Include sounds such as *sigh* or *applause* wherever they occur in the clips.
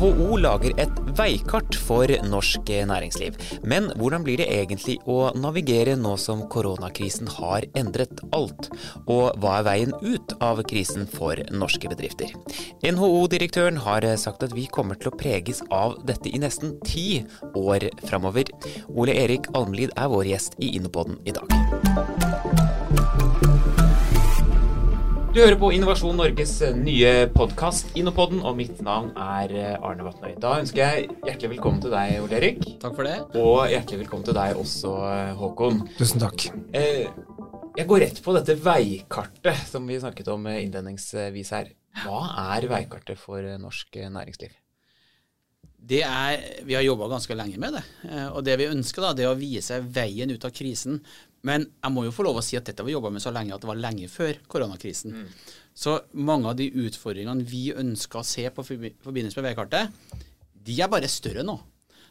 NHO lager et veikart for norsk næringsliv. Men hvordan blir det egentlig å navigere nå som koronakrisen har endret alt? Og hva er veien ut av krisen for norske bedrifter? NHO-direktøren har sagt at vi kommer til å preges av dette i nesten ti år framover. Ole Erik Almlid er vår gjest i Innopoden i dag. Du hører på Innovasjon Norges eh, nye podkast Innopodden, og mitt navn er eh, Arne Vatnøy. Da ønsker jeg hjertelig velkommen til deg, Ole Erik. Takk for det. Og hjertelig velkommen til deg også, eh, Håkon. Tusen takk. Jeg går rett på dette veikartet som vi snakket om innledningsvis her. Hva er veikartet for norsk næringsliv? Det er, Vi har jobba ganske lenge med det. Og det vi ønsker, da, det er å vise veien ut av krisen men jeg må jo få lov å si at dette har vi jobba med så lenge at det var lenge før koronakrisen. Mm. Så mange av de utfordringene vi ønsker å se på forbindelse med veikartet, de er bare større nå.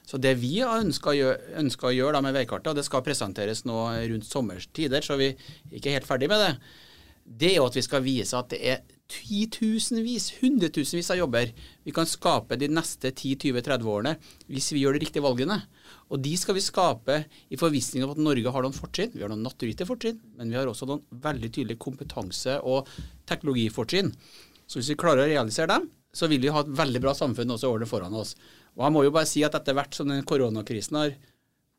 Så det vi har ønska å gjøre, å gjøre med veikartet, og det skal presenteres nå rundt sommerstider, så vi er ikke helt ferdig med det, det er jo at vi skal vise at det er titusenvis, hundretusenvis av jobber vi kan skape de neste 10-20-30 årene hvis vi gjør de riktige valgene. Og de skal vi skape i forvissning om at Norge har noen fortrinn. Vi har noen naturgitte fortrinn, men vi har også noen veldig tydelige kompetanse- og teknologifortrinn. Så hvis vi klarer å realisere dem, så vil vi ha et veldig bra samfunn også årene foran oss. Og jeg må jo bare si at etter hvert som den koronakrisen har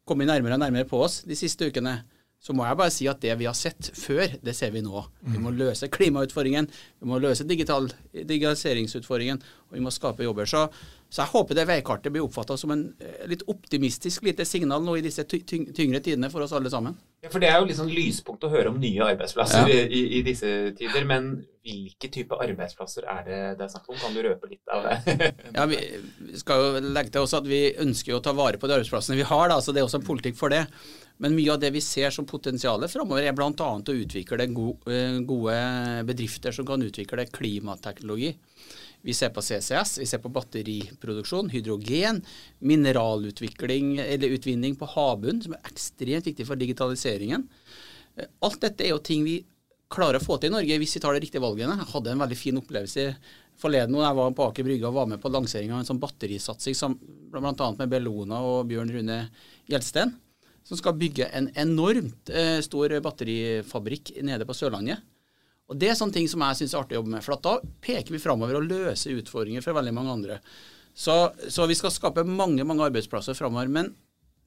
kommet nærmere og nærmere på oss de siste ukene, så må jeg bare si at det vi har sett før, det ser vi nå. Vi må løse klimautfordringen, vi må løse digital, digitaliseringsutfordringen, og vi må skape jobber. Så så jeg håper det veikartet blir oppfatta som en eh, litt optimistisk lite signal nå i disse tyngre tidene for oss alle sammen. Ja, for Det er jo litt sånn lyspunkt å høre om nye arbeidsplasser ja. i, i, disse tider. Men hvilke type arbeidsplasser er det det er snakk om? Kan du røpe litt av det? *laughs* ja, Vi skal jo legge til også at vi ønsker å ta vare på de arbeidsplassene vi har, da, så det er også en politikk for det. Men mye av det vi ser som potensialet framover, er bl.a. å utvikle eh, gode bedrifter som kan utvikle klimateknologi. Vi ser på CCS, vi ser på batteriproduksjon, hydrogen, mineralutvikling eller utvinning på havbunnen, som er ekstremt viktig for digitaliseringen. Eh, alt dette er jo ting vi klarer å få til i Norge hvis vi tar de riktige valgene. Jeg hadde en veldig fin opplevelse forleden da jeg var på Aker Brygge og var med på lanseringa av en sånn batterisatsing som bl.a. med Bellona og Bjørn Rune Gjelsten, som skal bygge en enormt eh, stor batterifabrikk nede på Sørlandet. Og Det er sånne ting som jeg syns er artig å jobbe med. For da peker vi framover og løser utfordringer for veldig mange andre. Så, så vi skal skape mange mange arbeidsplasser framover. Men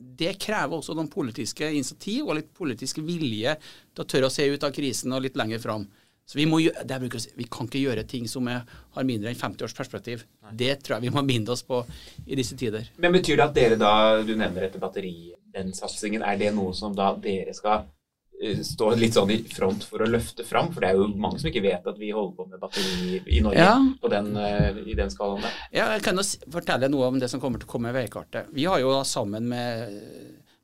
det krever også noen politiske initiativ og litt politisk vilje til å tørre å se ut av krisen og litt lenger fram. Så vi, må, bruker, vi kan ikke gjøre ting som er, har mindre enn 50 års perspektiv. Det tror jeg vi må minne oss på i disse tider. Men Betyr det at dere da, du nevner dette batteri, den satsingen, er det noe som da dere skal Eh, stå litt sånn i front for å løfte fram? For det er jo mange som ikke vet at vi holder på med batteri i Norge ja. den, uh, i den skalaen der. Ja, jeg kan jo fortelle noe om det som kommer til å komme i veikartet. Vi har jo da sammen med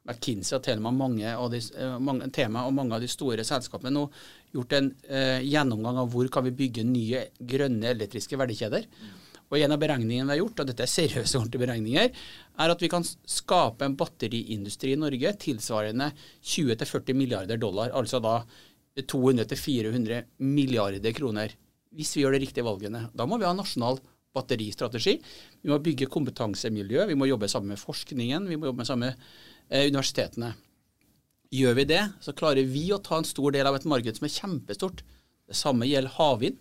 McKinsey og Telemann mange, de, eh, mange tema og mange av de store selskapene nå gjort en uh, gjennomgang av hvor kan vi bygge nye grønne elektriske verdikjeder. Mm. Og En av beregningene vi har gjort, og dette er seriøse ordentlige beregninger, er at vi kan skape en batteriindustri i Norge tilsvarende 20-40 milliarder dollar. Altså da 200-400 milliarder kroner. Hvis vi gjør de riktige valgene. Da må vi ha nasjonal batteristrategi. Vi må bygge kompetansemiljø. Vi må jobbe sammen med forskningen. Vi må jobbe sammen med eh, universitetene. Gjør vi det, så klarer vi å ta en stor del av et marked som er kjempestort. Det samme gjelder havvind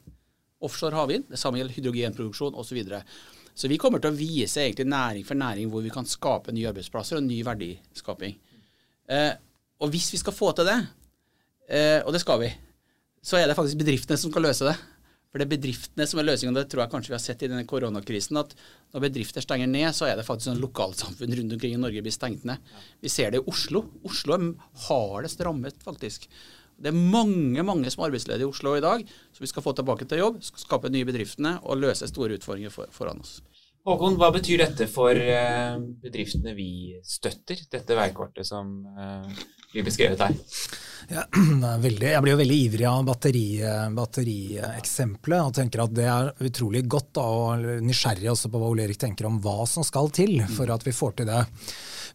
offshore havvind. Det samme gjelder hydrogenproduksjon osv. Så, så vi kommer til å vise egentlig næring for næring hvor vi kan skape nye arbeidsplasser og ny verdiskaping. Eh, og hvis vi skal få til det, eh, og det skal vi, så er det faktisk bedriftene som skal løse det. For det er bedriftene som er løsningen. Det tror jeg kanskje vi har sett i denne koronakrisen. At når bedrifter stenger ned, så er det faktisk sånn lokalsamfunn rundt omkring i Norge blir stengt ned. Vi ser det i Oslo. Oslo er hardest rammet, faktisk. Det er mange mange som er arbeidsledige i Oslo i dag, som vi skal få tilbake til jobb, skape nye bedriftene og løse store utfordringer for, foran oss. Håkon, hva betyr dette for eh, bedriftene vi støtter, dette veikortet som eh, blir beskrevet her? Ja, *clears throat* veldig, jeg blir jo veldig ivrig av batterieksempelet batteri og tenker at det er utrolig godt da, og nysgjerrig også på hva Ole Erik tenker om hva som skal til for at vi får til det.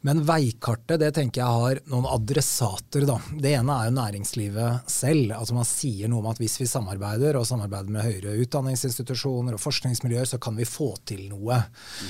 Men veikartet det tenker jeg har noen adressater. da. Det ene er jo næringslivet selv. altså Man sier noe om at hvis vi samarbeider, og samarbeider med høyere utdanningsinstitusjoner og forskningsmiljøer, så kan vi få til noe.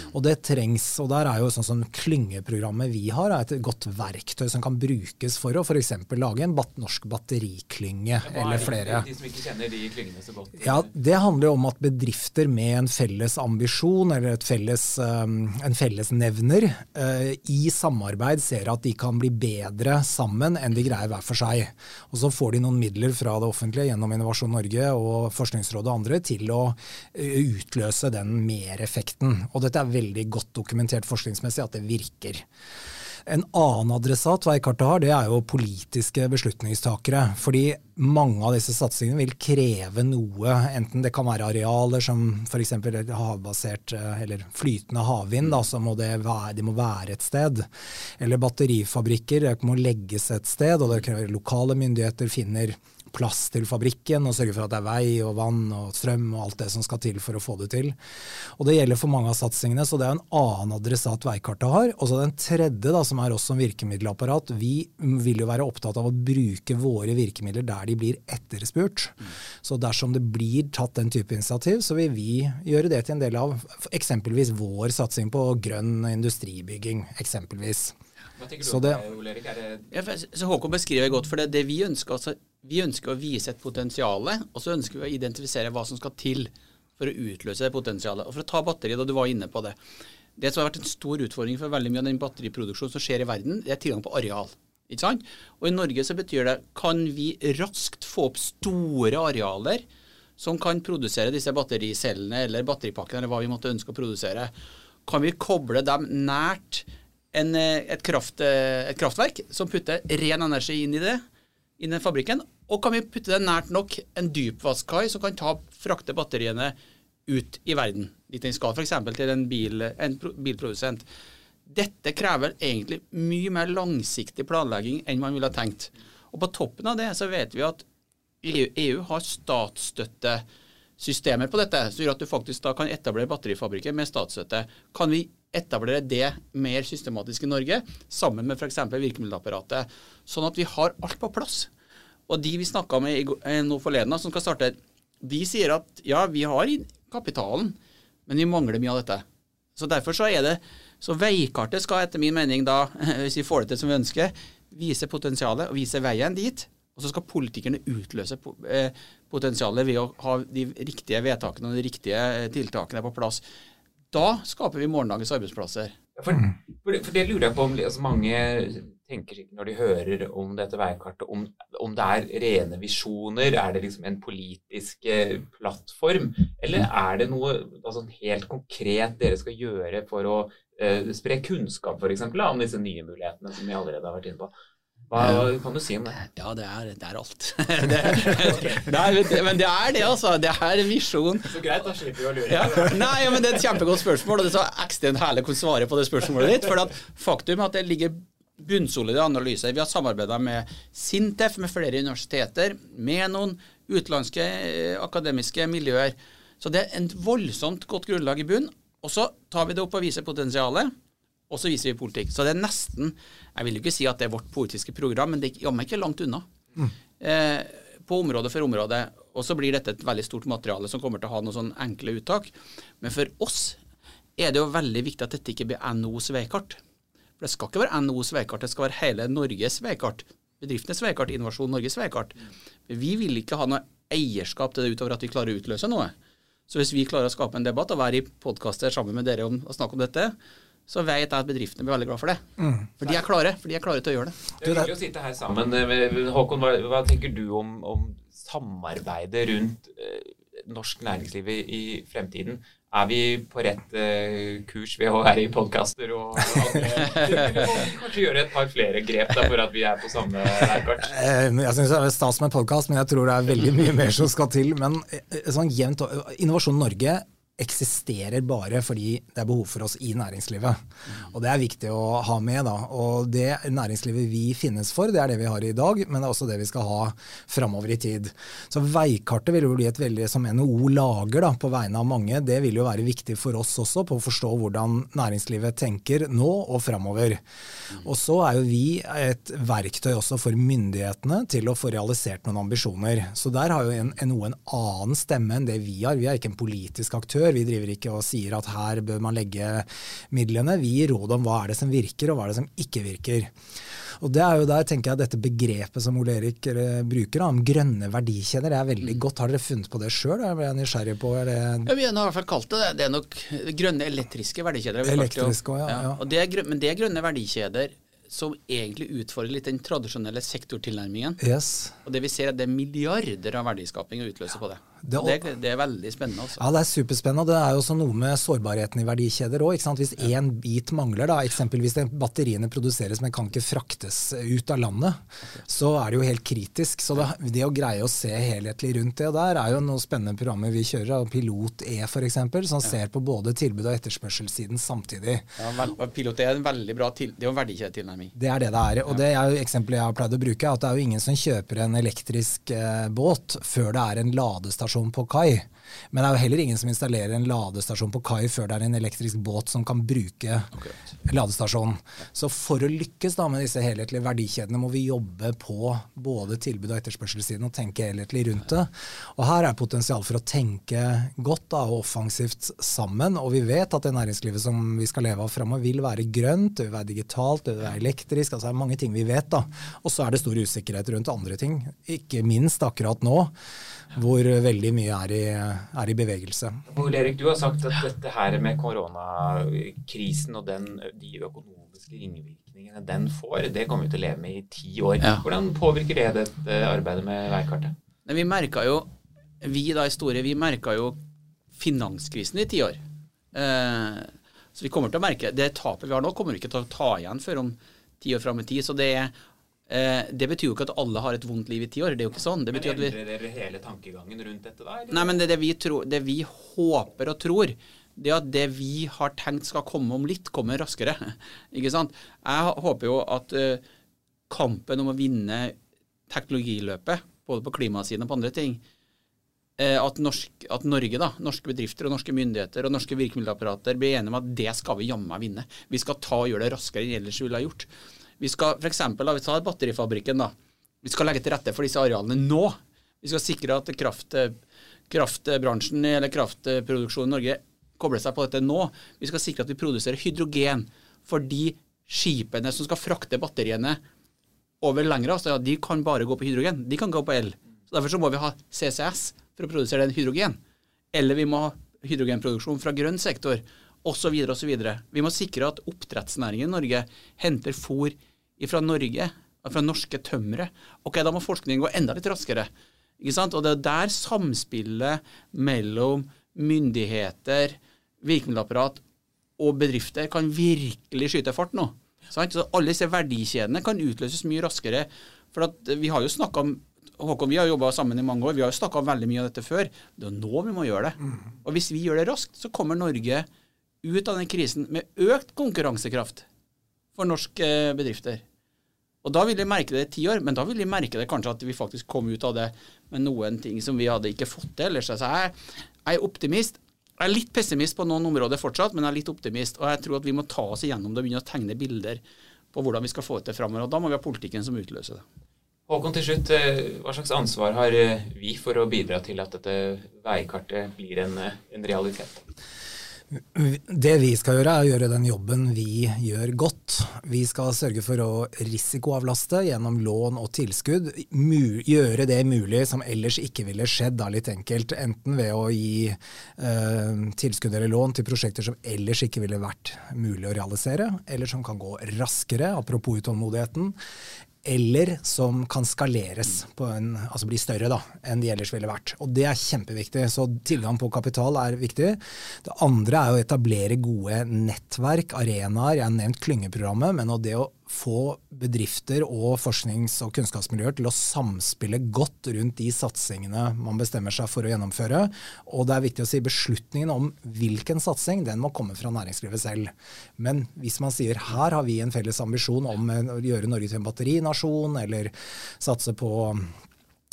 Og det trengs. Og der er jo sånn som klyngeprogrammet vi har, er et godt verktøy som kan brukes for å f.eks. lage en norsk batteriklynge eller flere. De som ikke kjenner de klyngene så godt? Ja, Det handler jo om at bedrifter med en felles ambisjon eller felles, um, en fellesnevner uh, i samarbeid ser at de kan bli bedre sammen enn de greier hver for seg. Og så får de noen midler fra det offentlige gjennom Innovasjon Norge og Forskningsrådet og andre til å uh, utløse den mereffekten. Og dette er veldig godt dokumentert forskningsmessig at det virker. En annen adressat veikartet har, det er jo politiske beslutningstakere. Fordi mange av disse satsingene vil kreve noe, enten det kan være arealer som f.eks. havbasert eh, eller flytende havvind, da, så må det være, de må være et sted. Eller batterifabrikker, det må legges et sted, og det krever lokale myndigheter finner plass til fabrikken og sørge for at det er vei og vann og strøm og alt det som skal til for å få det til. Og Det gjelder for mange av satsingene, så det er en annen adressat veikartet har. Og så den tredje, da, som er oss som virkemiddelapparat. Vi vil jo være opptatt av å bruke våre virkemidler der de blir etterspurt. Så dersom det blir tatt den type initiativ, så vil vi gjøre det til en del av eksempelvis vår satsing på grønn industribygging. eksempelvis. Hva tenker du om det, Olerik? Ja, så Håkon beskriver godt, for det, det vi ønsker altså, vi ønsker å vise et potensial, og så ønsker vi å identifisere hva som skal til for å utløse det potensialet. Og For å ta batteriet, da du var inne på det. Det som har vært en stor utfordring for veldig mye av den batteriproduksjonen som skjer i verden, det er tilgang på areal. Ikke sant? Og I Norge så betyr det kan vi raskt få opp store arealer som kan produsere disse battericellene eller batteripakkene eller hva vi måtte ønske å produsere. Kan vi koble dem nært en, eh, et, kraft, eh, et kraftverk som putter ren energi inn i det, inn i fabrikken, og kan vi putte det nært nok en dypvaskkai som kan ta, frakte batteriene ut i verden, dit den skal, f.eks. til en, bil, en bilprodusent. Dette krever egentlig mye mer langsiktig planlegging enn man ville ha tenkt. Og På toppen av det så vet vi at EU, EU har statsstøttesystemer på dette, som gjør at du faktisk da kan etablere batterifabrikker med statsstøtte. Kan vi etablere det mer systematisk i Norge, sammen med f.eks. virkemiddelapparatet, sånn at vi har alt på plass? Og de vi snakka med eh, nå forleden, som skal starte, de sier at ja, vi har kapitalen, men vi mangler mye av dette. Så derfor så er det Så veikartet skal etter min mening da, *laughs* hvis vi får det til som vi ønsker, vise potensialet og vise veien dit. Og så skal politikerne utløse eh, potensialet ved å ha de riktige vedtakene og de riktige eh, tiltakene på plass. Da skaper vi morgendagens arbeidsplasser. For, for, for, det lurer jeg på om altså mange tenker når de hører om dette veikartet, om, om, det er rene visjoner? Er det liksom en politisk eh, plattform? Eller er det noe altså, helt konkret dere skal gjøre for å eh, spre kunnskap f.eks. om disse nye mulighetene som vi allerede har vært inne på? Hva, kan du si om det? Ja, det er, det er alt. *laughs* det er, men det er det, altså. Det er visjon. Så greit, da slipper vi å lure. Ja. Nei, ja, men Det er et kjempegodt spørsmål, og det er så ekstremt herlig å svare på det spørsmålet ditt. For at faktum er at det ligger bunnsolide analyser. Vi har samarbeida med Sintef, med flere universiteter, med noen utenlandske eh, akademiske miljøer. Så det er et voldsomt godt grunnlag i bunn. Og så tar vi det opp og viser potensialet, og så viser vi politikk. Så det er nesten Jeg vil jo ikke si at det er vårt politiske program, men det er jammen ikke langt unna. Mm. Eh, på område for område. Og så blir dette et veldig stort materiale som kommer til å ha noen sånne enkle uttak. Men for oss er det jo veldig viktig at dette ikke blir NOs veikart. For det skal ikke være NOs veikart, det skal være hele Norges veikart. Bedriftenes veikart, Innovasjon Norges veikart. Vi vil ikke ha noe eierskap til det utover at vi klarer å utløse noe. Så hvis vi klarer å skape en debatt og være i podkaster sammen med dere om, og snakke om dette, så vet jeg at bedriftene blir veldig glad for det. Mm. For de er klare for de er klare til å gjøre det. Det er hyggelig å sitte her sammen. Eh, Håkon, hva, hva tenker du om, om samarbeidet rundt eh, norsk næringsliv i, i fremtiden? er vi på rett eh, kurs ved å være i podkaster og andre *laughs* Kanskje gjøre et par flere grep da, for at vi er på samme veikart? Eh, jeg syns det er stas med podkast, men jeg tror det er veldig mye mer som skal til. Men eh, sånn jevnt, Innovasjon Norge eksisterer bare fordi det er behov for oss i næringslivet. Og Det er viktig å ha med. da. Og Det næringslivet vi finnes for, det er det vi har i dag, men det er også det vi skal ha framover i tid. Så Veikartet vil jo bli et veldig, som NHO lager da, på vegne av mange, det vil jo være viktig for oss også på å forstå hvordan næringslivet tenker nå og framover. Og så er jo vi et verktøy også for myndighetene til å få realisert noen ambisjoner. Så der har jo NHO en annen stemme enn det vi har. Vi er ikke en politisk aktør før. Vi driver ikke og sier at her bør man legge midlene. Vi gir råd om hva er det som virker, og hva er det som ikke virker. Og det er jo der tenker jeg dette begrepet som Ole Erik eh, bruker, om grønne verdikjeder, det er veldig godt. Har dere funnet på det sjøl? Jeg ble nysgjerrig på det. Ja, Vi har i hvert fall kalt det det. er nok grønne elektriske verdikjeder. Elektriske, ja, ja. Og det er, men det er grønne verdikjeder som egentlig utfordrer litt den tradisjonelle sektortilnærmingen. Yes. Og det vi ser er at det er milliarder av verdiskaping å utløse på det. Det, det, det, er veldig spennende. Også. Ja, det er superspennende. Det er jo også noe med sårbarheten i verdikjeder òg. Hvis én bit mangler, da, eksempelvis batteriene produseres, men kan ikke fraktes ut av landet, okay. så er det jo helt kritisk. Så det, det, å greie å se helhetlig rundt det der, er jo noen spennende programmer vi kjører. Pilot E f.eks., som ja. ser på både tilbud- og etterspørselssiden samtidig. Ja, Pilot E er en veldig bra til, det er jo verdikjedetilnærming. Det er det det er. Og det er jo eksempelet jeg har pleid å bruke, at det er jo ingen som kjøper en elektrisk eh, båt før det er en ladestasjon ladestasjon på kai. Men det er jo heller ingen som installerer en ladestasjon på kai før det er en elektrisk båt som kan bruke okay. ladestasjonen. Så for å lykkes da med disse helhetlige verdikjedene må vi jobbe på både tilbud- og etterspørselssiden og tenke helhetlig rundt det. Og her er potensial for å tenke godt da, og offensivt sammen. Og vi vet at det næringslivet som vi skal leve av framover, vil være grønt, det vil være digitalt, det vil være elektrisk. altså Det er mange ting vi vet. da. Og så er det stor usikkerhet rundt andre ting. Ikke minst akkurat nå hvor veldig mye er i, er i bevegelse. Ole Erik, du har sagt at dette her med koronakrisen og den, de økonomiske ringvirkningene den får, det kommer vi til å leve med i ti år. Ja. Hvordan påvirker det dette arbeidet med veikartet? Vi merka jo, vi da i Store, vi merka jo finanskrisen i ti år. Eh, så vi kommer til å merke Det tapet vi har nå, kommer vi ikke til å ta igjen før om ti år fram i tid. Så det er Eh, det betyr jo ikke at alle har et vondt liv i ti år. Det er jo ikke sånn. Det men endrer dere hele tankegangen rundt dette da? Eller? Nei, men det, det, vi tror, det, vi håper og tror, det er at det vi har tenkt skal komme om litt, kommer raskere. *laughs* ikke sant? Jeg håper jo at uh, kampen om å vinne teknologiløpet, både på klimasiden og på andre ting, uh, at, norsk, at, Norge, da, norske bedrifter og norske myndigheter og norske virkemiddelapparater blir enige om at det skal vi jammen vinne. Vi skal ta og gjøre det raskere enn ellers vi ville ha gjort. Vi skal f.eks. vi tar batterifabrikken. da. Vi skal legge til rette for disse arealene nå. Vi skal sikre at kraft, kraftbransjen eller kraftproduksjonen i Norge kobler seg på dette nå. Vi skal sikre at vi produserer hydrogen for de skipene som skal frakte batteriene over lengre avstand. De kan bare gå på hydrogen. De kan gå på el. Så Derfor så må vi ha CCS for å produsere den hydrogen. Eller vi må ha hydrogenproduksjon fra grønn sektor osv. osv. Vi må sikre at oppdrettsnæringen i Norge henter fôr fra Norge, fra norske tømmere. Ok, da må forskningen gå enda litt raskere. Ikke sant? Og det er der samspillet mellom myndigheter, virkemiddelapparat og bedrifter kan virkelig skyte fart nå. Sant? Så alle disse verdikjedene kan utløses mye raskere. For vi har jo snakka om Håkon, vi har jobba sammen i mange år. Vi har jo snakka om veldig mye av dette før. Det er nå vi må gjøre det. Og hvis vi gjør det raskt, så kommer Norge ut av den krisen med økt konkurransekraft for norske bedrifter. Og Da vil de merke det i ti år, men da vil de merke det kanskje at vi faktisk kom ut av det med noen ting som vi hadde ikke fått til. Så jeg, jeg er optimist. Jeg er litt pessimist på noen områder fortsatt, men jeg er litt optimist. Og jeg tror at vi må ta oss igjennom det og begynne å tegne bilder på hvordan vi skal få det framover. Og da må vi ha politikken som utløser det. Håkon, til slutt, eh, hva slags ansvar har eh, vi for å bidra til at dette veikartet blir en, eh, en realitet? Det vi skal gjøre, er å gjøre den jobben vi gjør godt. Vi skal sørge for å risikoavlaste gjennom lån og tilskudd. Gjøre det mulig som ellers ikke ville skjedd, da litt enkelt. Enten ved å gi eh, tilskudd eller lån til prosjekter som ellers ikke ville vært mulig å realisere, eller som kan gå raskere, apropos utålmodigheten eller som kan skaleres, en, altså bli større da, enn de ellers ville vært. Og Det er kjempeviktig. Så tilgang på kapital er viktig. Det andre er å etablere gode nettverk, arenaer. Jeg har nevnt klyngeprogrammet, men det å få bedrifter og forsknings- og kunnskapsmiljøer til å samspille godt rundt de satsingene man bestemmer seg for å gjennomføre. Og det er viktig å si beslutningen om hvilken satsing, den må komme fra næringslivet selv. Men hvis man sier her har vi en felles ambisjon om å gjøre Norge til en batterinasjon, eller satse på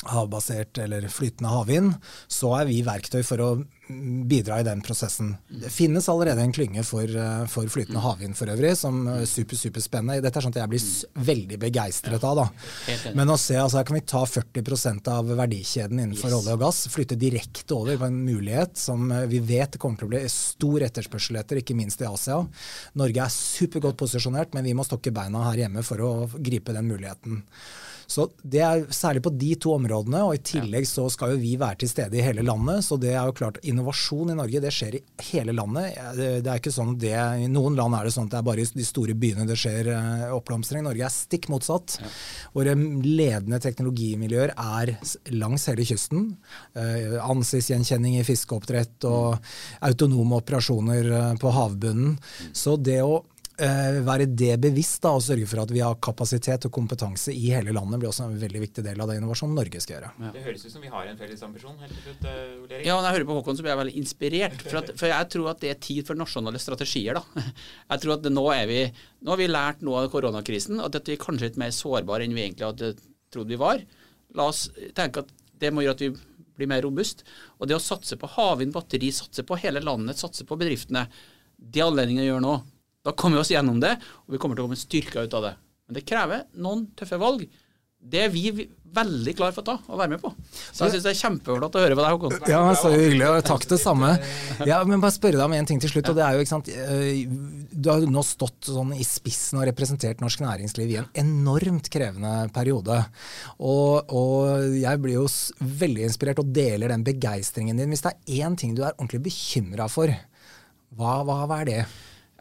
havbasert eller flytende havvind, så er vi verktøy for å bidra i den prosessen. Det finnes allerede en klynge for, eh, for flytende havvind for øvrig, som er super, superspennende. Dette er sånt jeg blir veldig begeistret av. da. Men å se, altså her kan vi ta 40% av verdikjeden innenfor yes. olje og gass, flytte direkte over på en mulighet som eh, vi vet kommer til å bli stor etterspørsel etter, ikke minst i Asia. Norge er supergodt posisjonert, men vi må stokke beina her hjemme for å gripe den muligheten. Så Det er særlig på de to områdene, og i tillegg så skal jo vi være til stede i hele landet. Så det er jo klart, innovasjon i Norge det skjer i hele landet. Det, er ikke sånn det, I noen land er det sånn at det er bare i de store byene det skjer uh, oppblomstring. Norge er stikk motsatt. Ja. Våre ledende teknologimiljøer er langs hele kysten. Uh, Ansiktsgjenkjenning i fiskeoppdrett og autonome operasjoner uh, på havbunnen. Så det å Eh, være det bevisst da, og sørge for at vi har kapasitet og kompetanse i hele landet, blir også en veldig viktig del av det Innovasjon Norge skal gjøre. Ja. Det høres ut som vi har en felles ambisjon. helt til slutt, uh, Ja, når jeg hører på Håkon, så blir jeg veldig inspirert. For, at, for, jeg tror at det er tid for nasjonale strategier. da. *laughs* Jeg tror at nå, er vi, nå har vi lært noe av koronakrisen, at vi er kanskje litt mer sårbare enn vi egentlig hadde trodd vi var. La oss tenke at det må gjøre at vi blir mer robust. Og det å satse på havvind, batteri, satse på hele landet, satse på bedriftene, det anledningen gjør nå. Da kommer vi oss gjennom det, og vi kommer til å komme styrka ut av det. Men det krever noen tøffe valg. Det er vi veldig klar for å ta og være med på. Så jeg syns det er kjempeflott å høre på deg, Håkon. Ja, så hyggelig, og takk det samme. Ja, men bare spørre deg om en ting til slutt. og det er jo, ikke sant, eh, Du har jo nå stått sånn i spissen og representert norsk næringsliv i en enormt krevende periode. Og, og jeg blir jo veldig inspirert og deler den begeistringen din. Hvis det er én ting du er ordentlig bekymra for, hva, hva er det?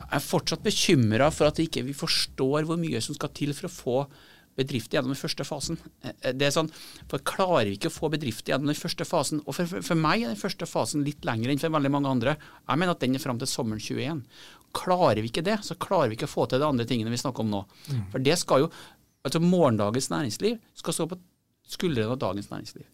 Jeg er fortsatt bekymra for at vi ikke forstår hvor mye som skal til for å få bedrifter gjennom den første fasen. Eh, det er sånn, for Klarer vi ikke å få bedrifter gjennom den første fasen Og for, for, for, meg er den første fasen litt lengre enn for veldig mange andre. Jeg mener at den er fram til sommeren 21. Klarer vi ikke det, så klarer vi ikke å få til de andre tingene vi snakker om nå. Mm. For det skal jo, altså Morgendagens næringsliv skal stå på skuldrene av dagens næringsliv.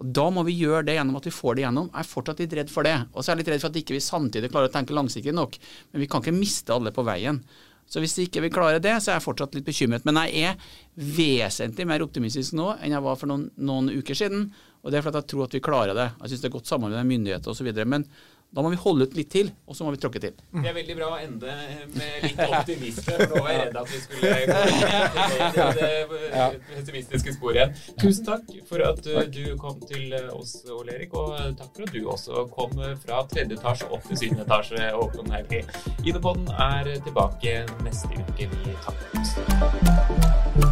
Og Da må vi gjøre det gjennom at vi får det gjennom. Jeg er fortsatt litt redd for det. Og så er jeg litt redd for at ikke vi samtidig klarer å tenke langsiktig nok. Men vi kan ikke miste alle på veien. Så hvis ikke vi klarer det, så er jeg fortsatt litt bekymret. Men jeg er vesentlig mer optimistisk nå enn jeg var for noen, noen uker siden. Og det er fordi jeg tror at vi klarer det. Jeg syns det er godt samarbeid med myndigheter osv. Men da må vi holde ut litt til, og så må vi tråkke til. Det er veldig bra å ende med litt optimisme, for nå var jeg redd at vi skulle gå til det pessimistiske sporet igjen. Tusen takk for at du kom til oss, Ole Erik, og takk for at du også kom fra tredje etasje opp til syvende etasje, Håkon Haugli. ID-podden er tilbake neste uke. Vi takker.